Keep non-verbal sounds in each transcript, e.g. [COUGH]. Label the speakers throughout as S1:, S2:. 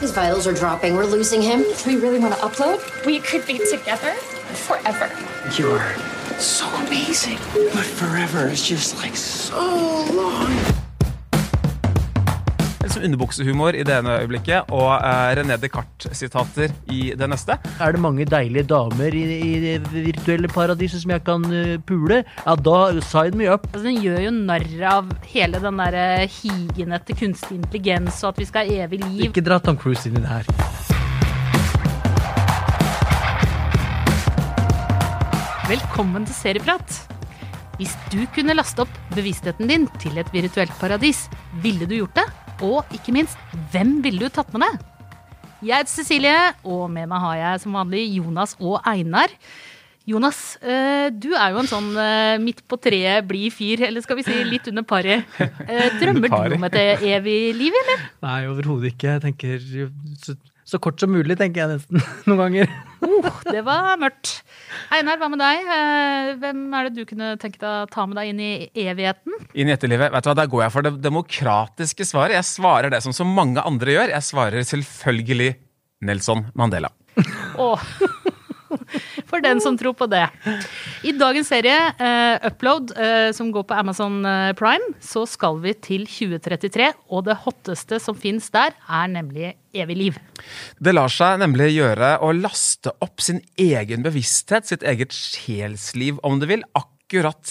S1: His vitals are dropping. We're losing him.
S2: We really want to upload? We could be together forever.
S3: You are so amazing. But forever is just like so long.
S4: Som underbuksehumor i det ene øyeblikket og uh, René Descartes-sitater i det neste.
S5: Er det mange deilige damer i, i det virtuelle paradiset som jeg kan uh, pule? Ja, da sign me up.
S6: Altså, den gjør jo narr av hele den der eh, higen etter kunstig intelligens og at vi skal ha evig liv.
S5: Ikke dra Tom Cruise inn i det her.
S6: Velkommen til Serieprat. Hvis du kunne laste opp bevisstheten din til et virtuelt paradis, ville du gjort det? Og ikke minst, hvem ville du tatt med deg? Jeg heter Cecilie, og med meg har jeg som vanlig Jonas og Einar. Jonas, eh, du er jo en sånn eh, midt på treet blid fyr, eller skal vi si litt under paret. Eh, Drømmer du om et evig liv, eller?
S5: Nei, overhodet ikke. Jeg tenker så, kort som mulig, tenker jeg nesten [LAUGHS] noen ganger.
S6: Uh, det var mørkt. Einar, hva med deg? Eh, Hvem er det du kunne tenke deg å ta med deg inn i evigheten?
S4: Inn i etterlivet. Vet du hva, Der går jeg for det demokratiske svaret. Jeg svarer det som så mange andre gjør. Jeg svarer selvfølgelig Nelson Mandela.
S6: Åh. For den som tror på det. I dagens serie, uh, Upload, uh, som går på Amazon eh, Prime, så skal vi til 2033. Og det hotteste som fins der, er nemlig evig liv.
S4: Det lar seg nemlig gjøre å laste opp sin egen bevissthet, sitt eget sjelsliv, om du vil, akkurat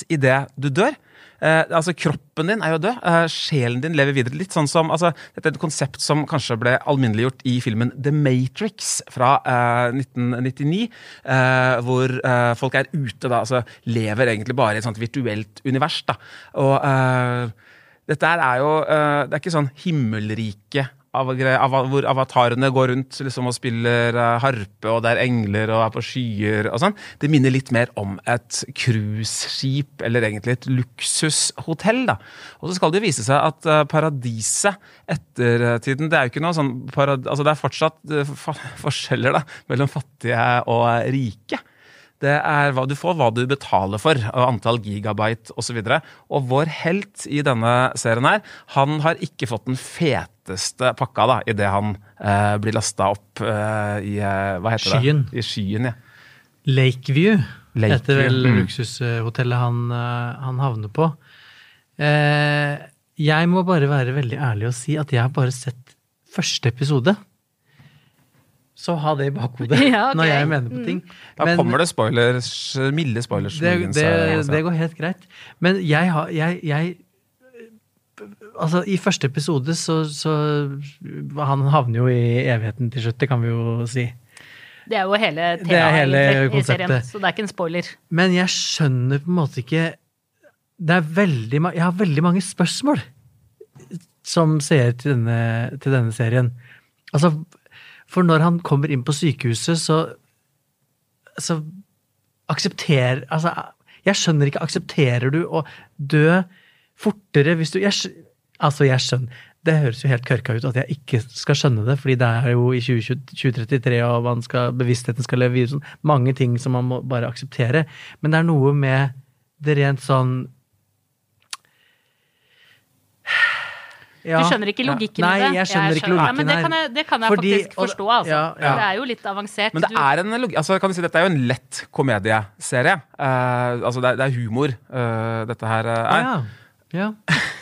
S4: idet du dør. Eh, altså Kroppen din er jo død. Eh, sjelen din lever videre. Litt sånn som, altså, Dette er et konsept som kanskje ble alminneliggjort i filmen The Matrix fra eh, 1999. eh, hvor eh, folk er ute, da, altså lever egentlig bare i et sånt virtuelt univers. da. Og eh, dette er jo Det er ikke sånn himmelrike av, hvor avatarene går rundt liksom, og spiller eh, harpe, og det er engler og er på skyer og sånn. Det minner litt mer om et cruiseskip, eller egentlig et luksushotell. da. Og så skal det jo vise seg at eh, paradiset etter eh, det er jo ikke noe sånn parad altså Det er fortsatt [LAUGHS] forskjeller da, mellom fattige og rike. Det er hva du får, hva du betaler for, antall gigabyte osv. Og, så og vår helt i denne serien her, han har ikke fått den feteste pakka da, idet han eh, blir lasta opp eh, i eh, hva heter
S5: Skyen.
S4: det? I skyen. ja.
S5: Lakeview,
S4: Lake
S5: heter vel
S4: mm.
S5: luksushotellet han, eh, han havner på. Eh, jeg må bare være veldig ærlig og si at jeg har bare sett første episode. Så ha det i bakhodet [LAUGHS] [LAUGHS]
S6: Ja, okay.
S5: når jeg mener på
S6: Mm.
S5: ting.
S4: Da
S5: Men-
S4: kommer det spoilers, milde spoilers.
S5: det,
S4: muligens,
S5: det,
S4: eh, altså.
S5: det går helt greit. Men jeg har jeg, jeg Altså, i første episode så, så Han havner jo i evigheten til slutt, det kan vi jo si.
S6: Det er jo hele
S5: Det er hele
S6: temaet i serien,
S5: konseptet.
S6: så det er ikke en spoiler.
S5: Men jeg skjønner på en måte ikke Det er veldig Jeg har veldig mange spørsmål som seer til denne, til denne serien. Altså, for når han kommer inn på sykehuset, så Så aksepterer Altså, jeg skjønner ikke Aksepterer du å dø fortere hvis du jeg, Altså, jeg skjønner Det høres jo helt kørka ut at jeg ikke skal skjønne det, fordi det er jo i 2020 2033, og man skal, bevisstheten skal leve videre. Sånn. Mange ting som man må bare akseptere. Men det er noe med det rent sånn Ja,
S6: du skjønner ikke
S5: ja.
S6: logikken
S5: Nei,
S6: i det?
S5: jeg skjønner ikke
S6: Ja,
S5: logikken
S6: men det
S5: her.
S6: kan jeg, det kan jeg
S5: Fordi-
S6: faktisk forstå, altså.
S5: ja, ja.
S6: Det er jo litt avansert.
S4: Men det
S6: Du-
S4: er en altså, kan du si, dette er jo en lett komedieserie. Uh, altså, det er, det er humor, uh, dette her
S5: uh,
S4: er.
S5: ja. Ja.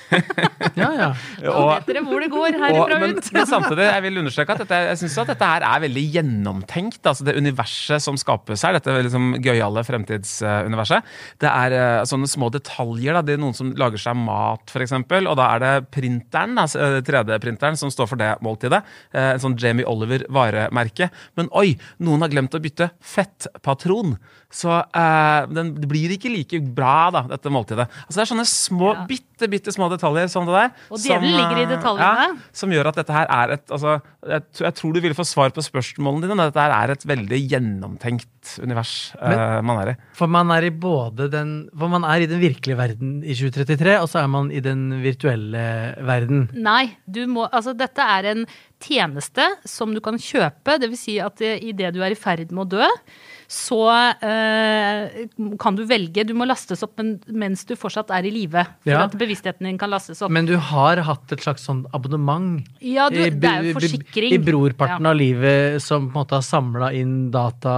S5: [LAUGHS] ja, ja.
S6: Nå vet dere hvor det går
S4: Og,
S6: herifra
S4: men,
S6: ut.
S4: men samtidig, jeg vil understreke at dette, jeg synes at dette her er veldig gjennomtenkt. altså Det universet som skapes her, dette liksom gøyale fremtidsuniverset. Det er eh, sånne små detaljer. da, Det er noen som lager seg mat, f.eks. Og da er det printeren, da, eh, 3D-printeren som står for det måltidet. Eh, En sånn Jamie Oliver-varemerke. Men oi, noen har glemt å bytte fettpatron. Så uh, den det blir ikke like bra, da, dette måltidet. Altså Det er sånne små,
S6: Ja.
S4: bitte, bitte små detaljer som det der.
S6: Og
S4: som,
S6: djevelen ligger i
S4: eh,
S6: detaljene.
S4: Ja, som gjør at dette her er et altså, jeg, jeg tror du ville få svar på spørsmålene dine, men dette her er et veldig gjennomtenkt univers eh, man er i.
S5: For man er i både den For man er i den virkelige verden i 2033, og så er man i den virtuelle verden.
S6: Nei, du må Altså, dette er en tjeneste som du kan kjøpe. Dvs. Si at idet du er i ferd med å dø, så eh, kan du velge Du må lastes opp men, mens du fortsatt er i live. For
S5: Ja.
S6: at bevisstheten din kan lastes opp.
S5: Men du har hatt et slags sånn abonnement
S6: ja, du,
S5: i,
S6: det er jo forsikring.
S5: i brorparten
S6: Ja.
S5: av livet som på en måte har samla inn data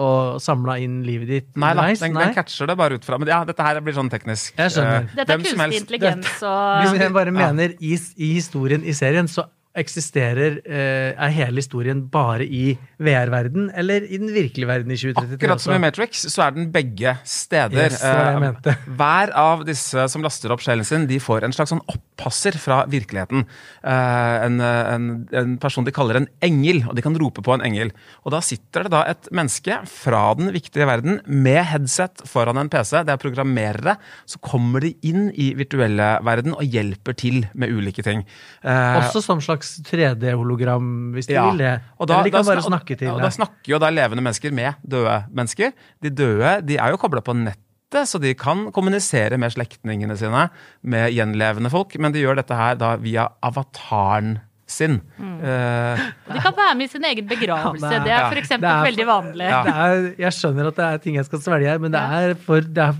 S5: og samla inn livet ditt
S4: Nei da, den, den catcher det bare ut fra. Men ja, dette her blir sånn teknisk.
S5: Jeg skjønner.
S4: Eh,
S6: Dette er
S4: hvem
S6: kunstig
S4: intelligens
S6: intelligens
S5: Hvis jeg bare mener i, i historien i serien, så eksisterer eh, er hele historien bare i VR-verden, eller i den virkelige verden i 2033
S4: Akkurat som i? Matrix, så er den begge steder.
S5: Yes,
S4: Eh. [LAUGHS] Hver av disse som laster opp sjelen sin, de får en slags sånn oppasser fra virkeligheten. Eh, en, en, en person de kaller en engel, og de kan rope på en engel. Og da sitter det da et menneske fra den viktige verden med headset foran en PC. Det er programmerere. Så kommer de inn i virtuelle verden og hjelper til med ulike ting. Eh,
S5: Også som slags 3D-hologram, hvis de
S4: ja.
S5: vil det.
S4: Og da,
S5: eller de kan
S4: da
S5: bare snakke til
S4: og da snakker jo da levende mennesker med døde mennesker. De døde de er jo kobla på nettet, så de kan kommunisere med slektningene sine, med gjenlevende folk, men de gjør dette her da via avataren sin.
S5: Mm.
S4: Uh, [LAUGHS]
S6: De kan være med i sin egen begravelse.
S5: Ja, det er-
S6: er
S4: ja,
S6: f.eks.
S5: er-
S6: veldig vanlig.
S4: Ja.
S5: Det er, jeg skjønner at det er ting jeg skal svelge her, men det er for det er,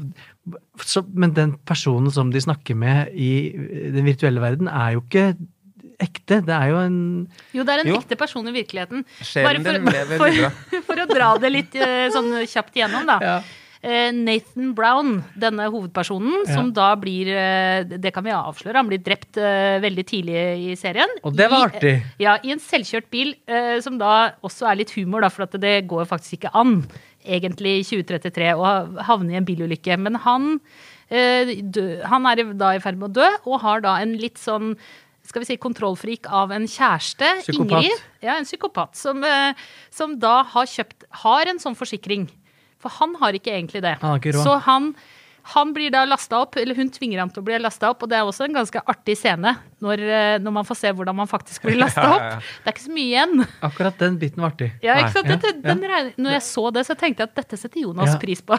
S5: så, Men den personen som de snakker med i den virtuelle verden, er jo ikke ekte. Det er jo en
S6: Jo, det er en
S4: Jo.
S6: ekte person i virkeligheten.
S4: Sjelen
S6: Bare
S4: din lever
S6: for, [LAUGHS] for å dra det litt eh, sånn kjapt igjennom, da.
S5: Ja.
S6: Eh, Nathan Brown, denne hovedpersonen,
S5: Ja.
S6: som da blir eh, Det kan vi avsløre, han blir drept veldig tidlig i serien.
S5: Og det var
S6: I-
S5: artig.
S6: Ja, i en selvkjørt bil, som da også er litt humor, da, for at det går faktisk ikke an, egentlig, i 2033 å havne i en bilulykke. Men han, han er da i ferd med å dø, og har da en litt sånn skal vi si kontrollfrik av en kjæreste,
S5: Psykopat.
S6: Ingrid. Ja, en psykopat, som, eh, som da har kjøpt Har en sånn forsikring. For han har ikke egentlig det.
S5: Han har ikke råd.
S6: Så han, han blir da lasta opp, eller hun tvinger ham til å bli lasta opp, og det er også en ganske artig scene når, eh, når man får se hvordan man faktisk blir lasta [LAUGHS]
S4: Ja,
S6: opp.
S4: ja, ja.
S6: Det er ikke så mye igjen.
S5: Akkurat den biten var artig.
S6: Ja, ikke sant?
S5: Ja,
S6: Dette,
S5: ja.
S6: den regner, når jeg så det, så tenkte jeg at dette setter Jonas
S5: Ja.
S6: pris på.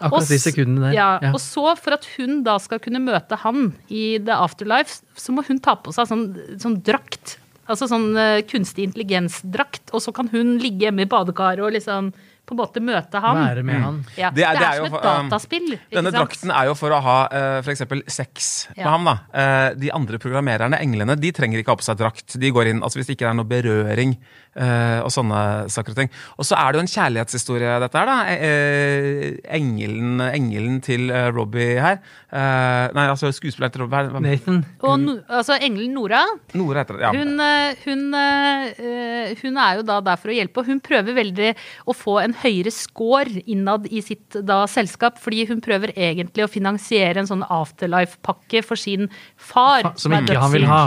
S5: Akkurat
S6: Og
S5: de sekundene der.
S6: Ja,
S5: Ja.
S6: Og så, for at hun da skal kunne møte han i The Afterlife, så må hun ta på seg sånn, sånn drakt. Altså sånn eh, kunstig intelligensdrakt. Og så kan hun ligge hjemme i badekaret og liksom på en måte møte ham.
S5: Være med han.
S6: Ja,
S4: Det
S6: det
S4: er-
S6: er,
S4: det er jo
S6: som et
S4: for- um,
S6: dataspill. ikke
S4: Denne
S6: sant?
S4: drakten er jo for å ha uh, f.eks. sex med
S6: Ja.
S4: ham. da. Uh, de andre programmererne, englene, de trenger ikke ha på seg drakt. De går inn, altså Hvis det ikke er noe berøring eh, og sånne saker og ting. Og så er det jo en kjærlighetshistorie, dette her. da. Eh, engelen, engelen til eh, Robbie her. Eh, nei, altså skuespilleren til Robbie her.
S5: Nathan.
S6: Og no, altså engelen Nora,
S4: Nora heter det. Ja.
S6: Hun, eh, hun, eh, hun er jo da der for å hjelpe, og hun prøver veldig å få en høyere score innad i sitt da selskap, fordi hun prøver egentlig å finansiere en sånn afterlife-pakke for sin far.
S5: Fa- Som
S6: er
S5: ikke han vil ha.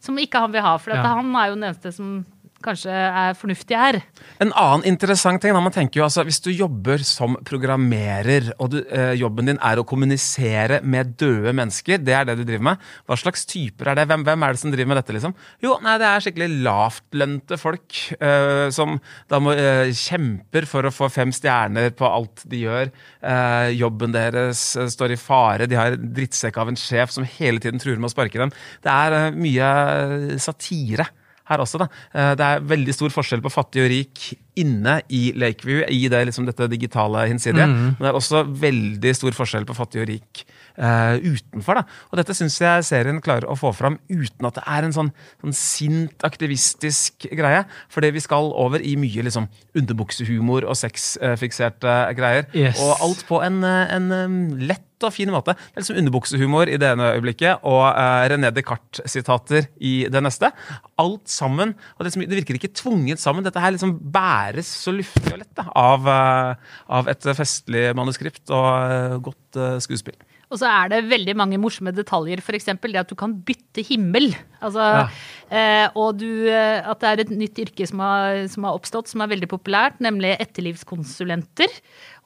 S6: Som ikke han vil ha, for at
S5: Ja.
S6: han er jo den eneste som kanskje er fornuftig her.
S4: En annen interessant ting, da, man tenker jo altså, hvis du jobber som programmerer, og du, eh, jobben din er å kommunisere med døde mennesker, det er det du driver med, hva slags typer er det? Hvem, hvem er det som driver med dette, liksom? Jo, nei, det er skikkelig lavtlønte folk eh, som da må eh, kjemper for å få fem stjerner på alt de gjør. Eh, jobben deres eh, står i fare, de har drittsekk av en sjef som hele tiden truer med å sparke dem. Det er eh, mye satire her også. da. Eh, Det er veldig stor forskjell på fattig og rik inne i Lakeview, i det, liksom, dette digitale hinsidige. Men det er også veldig stor forskjell på fattig og rik uh, utenfor. da. Og dette syns jeg serien klarer å få fram uten at det er en sånn, sånn sint, aktivistisk greie. Fordi vi skal over i mye liksom, underbuksehumor og sexfikserte greier.
S5: Yes.
S4: Og alt på en, en eh, lett og fin måte. Det er liksom underbuksehumor i det ene øyeblikket og uh, René Descartes-sitater i det neste. Alt sammen. Og det, som- det virker ikke tvunget sammen. Dette her liksom bæres så luftig og lett da, av, uh, av et festlig manuskript og uh, godt uh, skuespill.
S6: Og så er det veldig mange morsomme detaljer, f.eks. det at du kan bytte himmel. Altså,
S5: Ja.
S6: eh, og du, at det er et nytt yrke som har, som har oppstått, som er veldig populært, nemlig etterlivskonsulenter.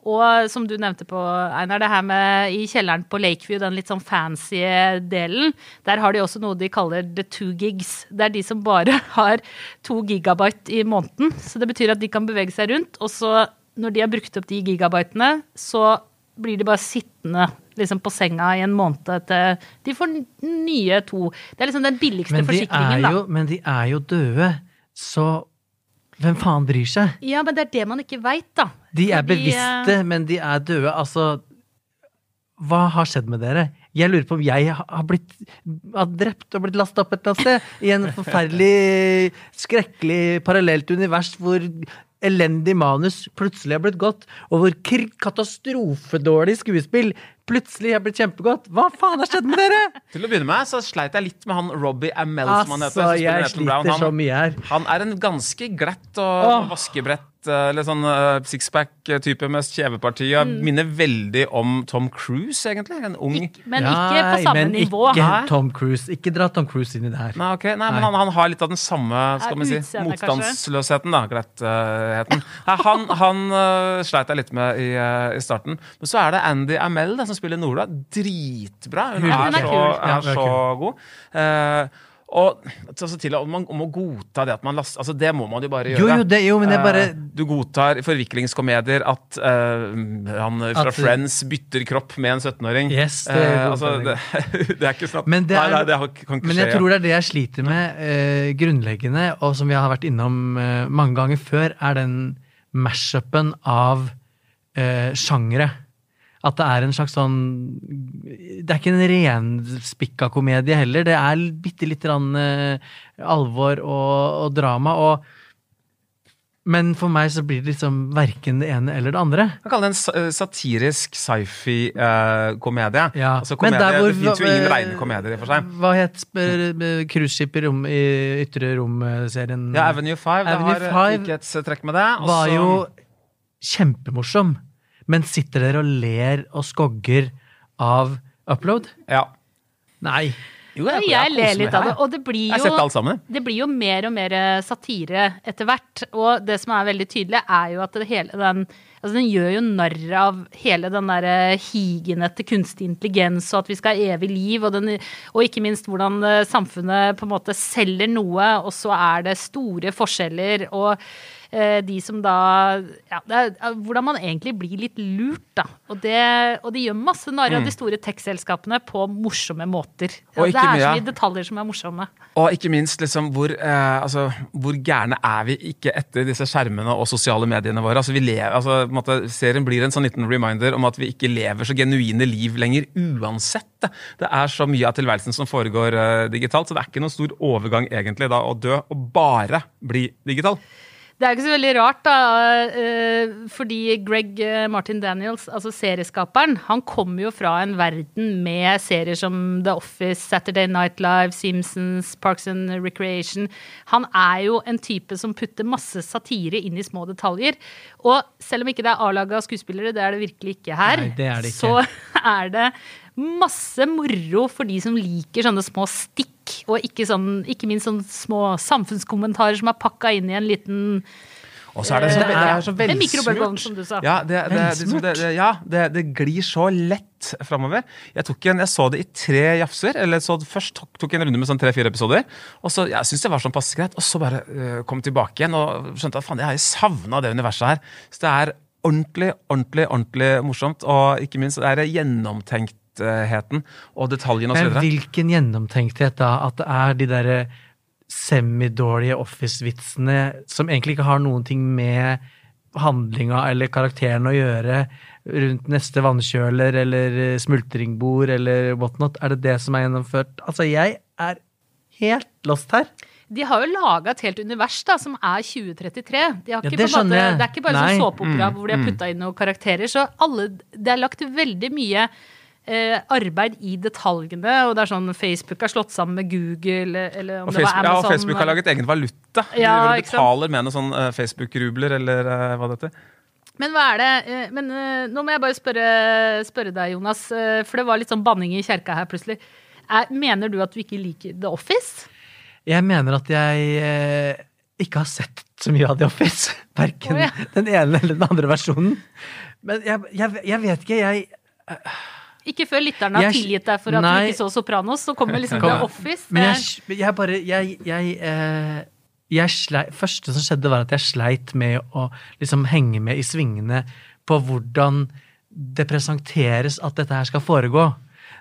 S6: Og som du nevnte på, Einar, det her med i kjelleren på Lakeview, den litt sånn fancy delen, der har de også noe de kaller the two gigs. Det er de som bare [LAUGHS] har to gigabyte i måneden. Så det betyr at de kan bevege seg rundt, og så når de har brukt opp de gigabytene, så blir de bare sittende liksom på senga i en måned til de får nye to. Det er liksom den billigste
S5: Men de, er
S6: forsikringen,
S5: jo, men de er jo døde, så hvem faen bryr seg?
S6: Ja, men det er det man ikke veit, da.
S5: De er
S6: Fordi,
S5: bevisste, men de er døde. Altså, hva har skjedd med dere? Jeg lurer på om jeg har blitt har drept og blitt lastet opp et eller annet sted. I en forferdelig, skrekkelig parallelt univers hvor elendig manus plutselig har blitt godt, og hvor katastrofedårlig skuespill plutselig har blitt kjempegodt. Hva faen har skjedd med dere? [LAUGHS]
S4: Til å begynne med så sleit jeg litt med han Robbie Amell, som han heter.
S5: Altså,
S4: som
S5: jeg
S4: Nathan Brown.
S5: sliter så mye her.
S4: han er en ganske glatt og
S5: oh.
S4: vaskebrett eh, eller sånn eh, sixpack-type med kjeveparti. Mm. Minner veldig om Tom Cruise, egentlig. En ung
S6: Ik men ikke på samme
S5: men
S6: nivå.
S5: Ikke
S4: Hæ?
S5: Tom Cruise. Ikke dra Tom Cruise inn i det her.
S4: Nei, okay. Nei, men han, han har litt av den samme skal man si, motstandsløsheten, da. Glettheten. Nei, han han eh, sleit jeg litt med i, i starten. Men så er det Andy Amell da, som spiller Nola, Dritbra. Hun
S5: Hun
S4: er,
S6: er
S4: så, er så god. Uh, og altså, til om, man, om å godta det at man laster Altså, det må man jo bare gjøre.
S5: Jo, jo, det, jo, bare
S4: Eh, Du godtar forviklingskomedier at uh, han fra
S5: At-
S4: Friends bytter kropp med en 17-åring.
S5: Yes, det uh,
S4: altså, det, [LAUGHS] det er ikke at
S5: Men det er-
S4: nei, det har- kan ikke
S5: Men
S4: skje.
S5: jeg tror det er det jeg sliter med uh, grunnleggende, og som vi har vært innom mange ganger før, er den mash-upen av uh, sjangere. At det er en slags sånn Det er ikke en renspikka komedie heller. Det er bitte lite grann eh, alvor og, og drama. Og, men for meg så blir det liksom verken det ene eller det andre.
S4: Man kaller det en eh, satirisk sci-fi-komedie.
S5: Ja,
S4: Altså,
S5: men
S4: komedie,
S5: der hvor-
S4: det fins jo ingen reine komedier i for seg.
S5: Hva het uh, cruiseskip i, rom, i Ytre rom-serien?
S4: Ja, Avenue 5 det
S5: Avenue
S4: har ikke
S5: 5
S4: likhetstrekk med det. Også,
S5: var jo kjempemorsom. Men sitter dere og ler og skogger av Upload?
S4: ja.
S5: Nei.
S4: Jo,
S6: jeg, jeg ler litt av det, og det blir
S4: Jeg
S6: jo det blir jo mer og mer satire etter hvert. Og det som er veldig tydelig, er jo at det hele den Altså den gjør jo narr av hele den der higen etter kunstig intelligens og at vi skal ha evig liv, og, den, og ikke minst hvordan eh, samfunnet på en måte selger noe, og så er det store forskjeller, og eh, de som da Ja, er eh, hvordan man egentlig blir litt lurt, da. Og, det, og de gjør masse narr av de store tech-selskapene på morsomme måter.
S4: Mm. Og
S6: det er så mye detaljer som er morsomme.
S4: Og ikke minst liksom hvor, eh, altså, hvor gærne er vi ikke etter disse skjermene og sosiale mediene våre? Altså, vi lever, altså, måte, serien blir en sånn liten reminder om at vi ikke lever så genuine liv lenger uansett. Det, det er så mye av tilværelsen som foregår eh, digitalt, så det er ikke noen stor overgang egentlig da å dø og bare bli digital.
S6: Det er ikke så veldig rart, da, eh, fordi Greg eh, Martin Daniels, altså serieskaperen, han kommer jo fra en verden med serier som The Office, Saturday Night Live, Simpsons, Parks and Recreation. Han er jo en type som putter masse satire inn i små detaljer. Og selv om ikke det er A-laga skuespillere, det er det virkelig ikke her,
S5: Nei, det er det ikke.
S6: så [LAUGHS] er det masse moro for de som liker sånne små stikk, og ikke, sånn, ikke minst sånne små samfunnskommentarer som er pakka inn i en liten
S4: Og så er det så,
S6: Eh,
S4: det er så velsmurt.
S6: som du sa.
S4: Ja, det, det, det, det, det, ja det, det glir så lett framover. Jeg, tok en, jeg så det i tre jafser. eller så Først tok, tok jeg en runde med sånn tre-fire episoder. og så Jeg syntes det var sånn passe greit, og så bare øh, kom tilbake igjen og skjønte at faen, jeg har savna det universet her. Så det er ordentlig, ordentlig, ordentlig morsomt. Og ikke minst det er gjennomtenktheten og detaljene
S5: Men
S4: osv.
S5: hvilken gjennomtenkthet da? At det er de derre semidårlige Office-vitsene som egentlig ikke har noen ting med handlinga eller karakteren å gjøre, rundt neste vannkjøler eller smultringbord eller whatnot. Er det det som er gjennomført? Altså, jeg er helt lost her.
S6: De har jo laga et helt univers da, som er 2033. De har
S5: Ja,
S6: ikke,
S5: det
S6: på måte, det er ikke bare
S5: Nei.
S6: sånn såpeopera hvor de har putta inn noen karakterer. Så alle, det er lagt veldig mye eh, arbeid i detaljene. Og det er sånn Facebook har slått sammen med Google, eller om
S4: Og
S6: det var
S4: Amazon. ja, og Facebook har laget egen valuta.
S6: Ja,
S4: de betaler med noen sånn øh, Facebook-rubler, eller eh, hva det heter.
S6: Men hva er det eh, Men eh, nå må jeg bare spørre, spørre deg, Jonas, eh, for det var litt sånn banning i kjerka her plutselig. Er, mener du at du ikke liker The Office?
S5: Jeg mener at jeg eh, ikke har sett så mye av The Office. [LAUGHS] Verken
S6: oh, ja.
S5: den ene eller den andre versjonen. Men jeg, jeg, jeg vet ikke, jeg
S6: Ikke før lytterne har tilgitt deg for at
S5: Nei.
S6: du ikke så Sopranos, så kommer liksom
S5: Kom.
S6: The Office.
S5: Men jeg, jeg bare Jeg, jeg, eh, jeg sleit, første som skjedde, var at jeg sleit med å liksom henge med i svingene på hvordan det presenteres at dette her skal foregå.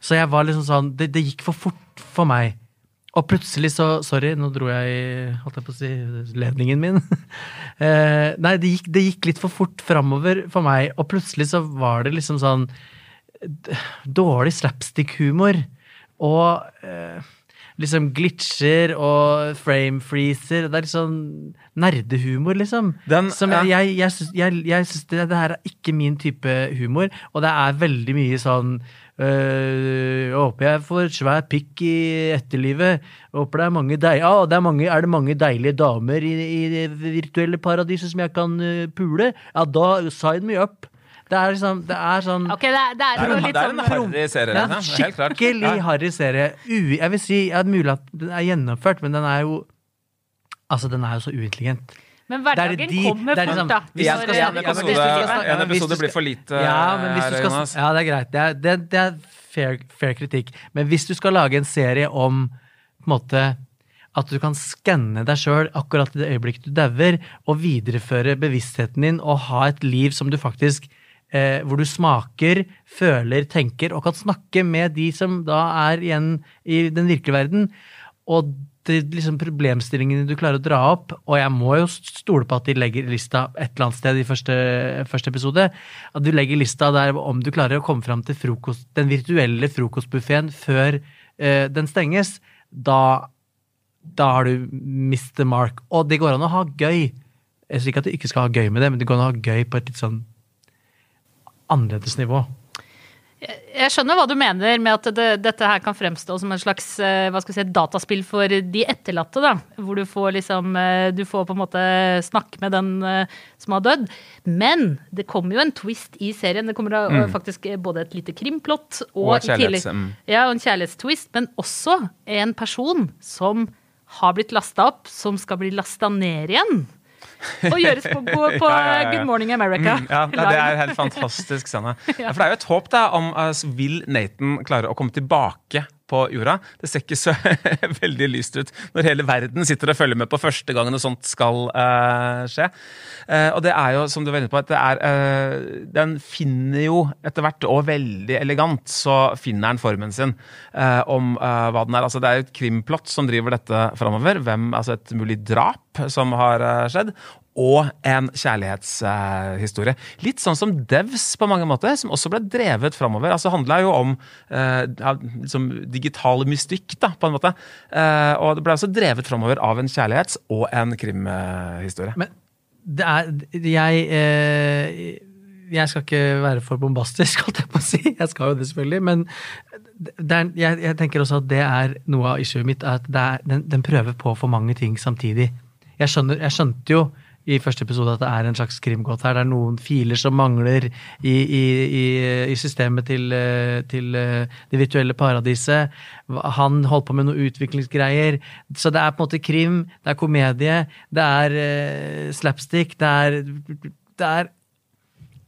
S5: Så jeg var liksom sånn Det, det gikk for fort for meg. Og plutselig så Sorry, nå dro jeg i holdt jeg på å si, ledningen min. [LAUGHS] eh, nei, det gikk, det gikk litt for fort framover for meg, og plutselig så var det liksom sånn Dårlig slapstick-humor. Og eh, liksom glitcher og frame freezer. Det er litt sånn nerdehumor, liksom.
S4: Den-
S5: Som jeg, jeg, jeg, syns- jeg, jeg syns det, det her er ikke min type humor, og det er veldig mye sånn øh, jeg håper jeg får svær pikk i etterlivet. Jeg Håper det er mange deil ah, det er, mange, er det mange deilige damer i, i det virtuelle paradiset som jeg kan uh, pule? Ja, da sign me up. Det er liksom Det er sånn
S6: okay, det er, det er,
S4: Det er en,
S6: litt
S4: det er en
S6: sånn
S4: harry serie.
S5: det er
S4: liksom.
S5: en
S4: Helt klart.
S5: skikkelig harry serie. U, jeg vil si at mulig at den er gjennomført, men den er jo Altså, den er jo så uintelligent.
S6: Men
S5: er
S6: hverdagen
S5: de-
S6: kommer
S5: er
S6: fort,
S5: liksom-
S6: da.
S5: hvis
S4: En,
S5: du skal
S4: en episode, en episode blir for lite.
S5: Ja, men
S4: her, Jonas.
S5: ja, det er greit. Det er, det, det er fair, fair kritikk. Men hvis du skal lage en serie om på en måte at du kan skanne deg sjøl akkurat i det øyeblikket du dauer, og videreføre bevisstheten din og ha et liv som du faktisk eh, Hvor du smaker, føler, tenker og kan snakke med de som da er igjen i den virkelige verden. Og det, liksom problemstillingene du klarer å dra opp, og jeg må jo stole på at de legger lista et eller annet sted i første, første episode, at du legger lista der om du klarer å komme fram til frokost, den virtuelle frokostbuffeen før eh, den stenges, da, da har du Mr. mark. Og det går an å ha gøy. Jeg sier ikke at du ikke skal ha gøy med det, men det går an å ha gøy på et litt sånn annerledes nivå.
S6: Jeg skjønner hva du mener med at det, dette her kan fremstå som en slags eh, hva skal si, dataspill for de etterlatte. da, Hvor du får liksom eh, Du får på en måte snakke med den eh, som har dødd. Men det kommer jo en twist i serien. Det kommer da, eh, faktisk både et lite krimplott og,
S4: Mm. Og kjærlighets- mm.
S6: ja, og en kjærlighetstwist, men også en person som har blitt lasta opp, som skal bli lasta ned igjen. Og gjøres på, på, på [LAUGHS]
S4: Ja, ja.
S6: Good Morning America.
S4: Mm, ja, det er helt fantastisk scene. [LAUGHS] For det er jo et håp da om uh, vil Nathan klare å komme tilbake på jorda. Det ser ikke så [LAUGHS] veldig lyst ut når hele verden sitter og følger med på første gangen noe sånt skal uh, skje. Uh, og det er jo, som du var inne på, at det er uh, Den finner jo etter hvert, og veldig elegant, så finner den formen sin om hva den er. Altså, det er jo et krimplott som driver dette framover. Hvem, altså et mulig drap som har skjedd og en kjærlighetshistorie. Litt sånn som Devs på mange måter, som også ble drevet framover. Altså handla jo om uh, liksom digital mystikk, da, på en måte. Uh, og det ble også drevet framover av en kjærlighets- og en krimhistorie.
S5: Men det er Jeg eh, Jeg skal ikke være for bombastisk, [LAUGHS] holdt jeg på å si. Jeg skal jo det, selvfølgelig. Men det er, jeg, jeg tenker også at det er noe av issuet mitt. At er, den, den prøver på for mange ting samtidig. Jeg, skjønner, jeg skjønte jo i første episode at det er en slags krimgåt her. Det er noen filer som mangler i, i, i, i systemet til, eh, til eh, det virtuelle paradiset. Han holdt på med noen utviklingsgreier. Så det er på en måte krim, det er komedie, det er uh, slapstick, det er, det er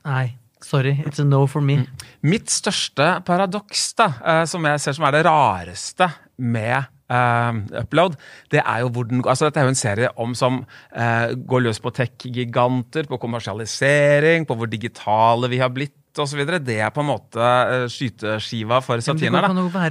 S5: Nei, sorry. It's a no for me.
S4: Mitt største paradoks, da, som jeg ser som er det rareste med eh, Upload, det er jo hvor den altså Dette er jo en serie om som uh, går løs på tech-giganter, på kommersialisering, på hvor digitale vi har blitt osv. Det er på en måte eh, skyteskiva for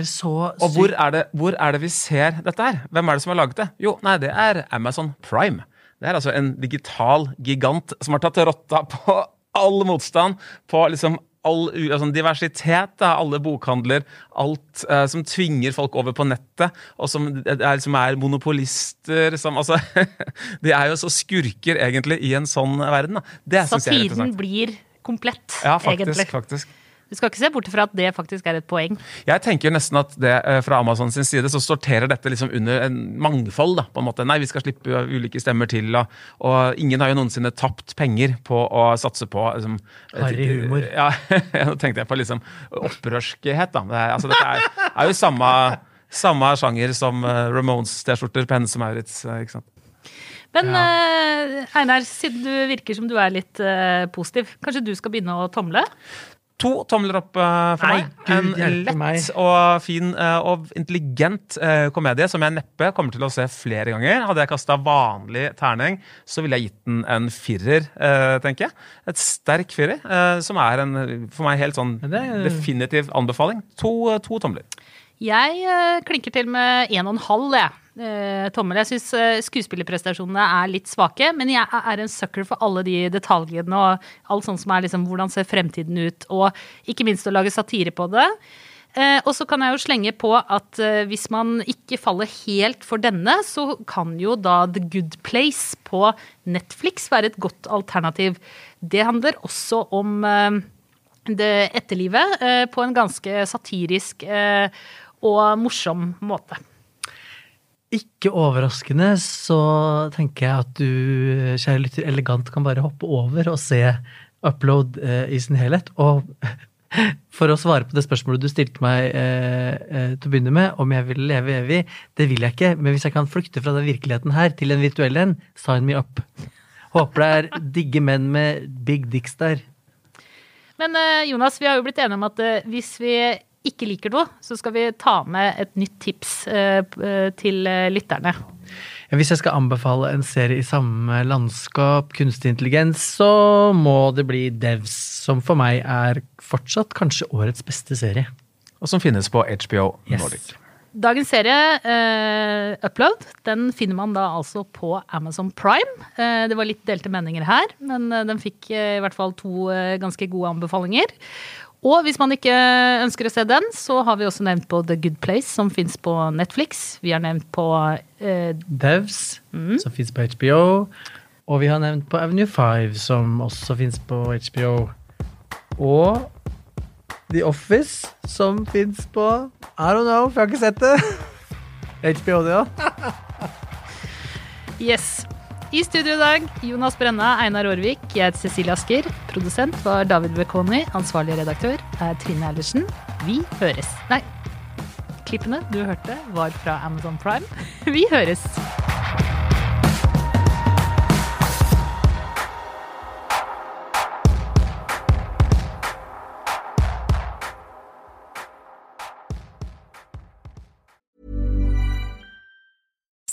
S5: så
S4: Og hvor er, det, hvor er det vi ser dette her? Hvem er det som har laget det? Jo, nei, det er Amazon Prime. Det er altså en digital gigant som har tatt rotta på all motstand, på liksom all altså diversitet, da, alle bokhandler, alt eh, som tvinger folk over på nettet, og som er, som er monopolister som Altså, [LAUGHS] de er jo så skurker, egentlig, i en sånn verden. Da. Det syns jeg er
S6: Satiren
S4: interessant.
S6: blir komplett,
S4: Ja, faktisk,
S6: egentlig.
S4: faktisk.
S6: Du skal ikke se bort fra at det faktisk er et poeng.
S4: Jeg tenker nesten at det eh, fra Amazon sin side så sorterer dette liksom under en mangfold. da, på en måte. Nei, vi skal slippe ulike stemmer til, og, og ingen har jo noensinne tapt penger på å satse på liksom,
S5: Harry humor. [LAUGHS]
S4: Ja, nå tenkte jeg på liksom opprørskhet, da. Det er, altså, dette er, er jo samme, samme sjanger som uh, Ramones-T-skjorter på Hennes og Maurits. eh, ikke sant?
S6: Men eh, Einar, siden du virker som du er litt uh, positiv, kanskje du skal begynne å tomle?
S4: To tomler opp uh, for
S5: Nei,
S4: meg.
S5: Gud
S4: En lett
S5: meg.
S4: og fin uh, og intelligent uh, komedie som jeg neppe kommer til å se flere ganger. Hadde jeg kasta vanlig terning, så ville jeg gitt den en firer, tenker jeg. Et sterk firer, som er en for meg helt sånn
S5: det
S4: definitiv anbefaling. To, to tomler.
S6: Jeg eh, klinker til med en og en halv, jeg. Eh, tommel. Jeg syns uh, skuespillerprestasjonene er litt svake, men jeg er en sucker for alle de detaljene og alt sånt som er liksom hvordan ser fremtiden ut, og ikke minst å lage satire på det. Eh, og så kan jeg jo slenge på at eh, hvis man ikke faller helt for denne, så kan jo da The Good Place på Netflix være et godt alternativ. Det handler også om eh, det etterlivet eh, på en ganske satirisk eh, og morsom måte.
S5: Ikke overraskende så tenker jeg at du, kjære lytter, elegant kan bare hoppe over og se upload eh, i sin helhet. Og [LAUGHS] for å svare på det spørsmålet du stilte meg eh, eh, til å begynne med, om jeg vil leve evig, det vil jeg ikke. Men hvis jeg kan flykte fra den virkeligheten her til en virtuell en, sign me up. Håper det er digge menn med big dicks der.
S6: Men eh, Jonas, vi har jo blitt enige om at eh, hvis vi ikke liker noe, så skal vi ta med et nytt tips eh, eh, til eh, lytterne.
S5: Hvis jeg skal anbefale en serie i samme landskap, kunstig intelligens, så må det bli Devs, som for meg er fortsatt kanskje årets beste serie.
S4: Og som finnes på HBO
S5: Yes.
S4: Nordic.
S6: Dagens serie, uh, Upload, den finner man da altså på Amazon Prime. Uh, det var litt delte meninger her, men den fikk uh, i hvert fall to ganske gode anbefalinger. Og hvis man ikke ønsker å se den, så har vi også nevnt på The Good Place, som fins på Netflix. Vi har nevnt på eh,
S5: Devs, som fins på HBO. Og vi har nevnt på Avenue 5, som også fins på HBO. Og The Office, som fins på I don't know, for jeg har ikke sett det. [LAUGHS] HBO, det òg.
S6: Yes. I studio i dag, Jonas Brenna, Einar Aarvik, jeg heter Cecilie Asker. Produsent var David Bekoni. Ansvarlig redaktør er Trine Eilertsen. Vi høres. Nei, klippene du hørte, var fra Amazon Prime. [LAUGHS] Vi høres.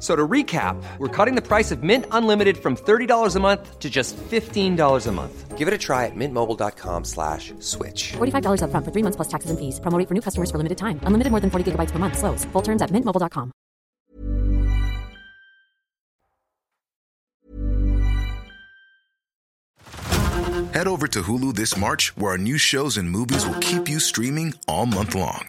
S7: F- So to recap, we're cutting the price of Mint Unlimited from $30 a month to just $15 a month. Give it a try at mintmobile.com slash switch.
S1: $45 upfront for three months plus taxes and fees. Promo rate for new customers for limited time. Unlimited more than 40 gigabytes per month. Slows. Full terms at mintmobile.com.
S8: Head over to Hulu this March, where our new shows and movies will keep you streaming all month long.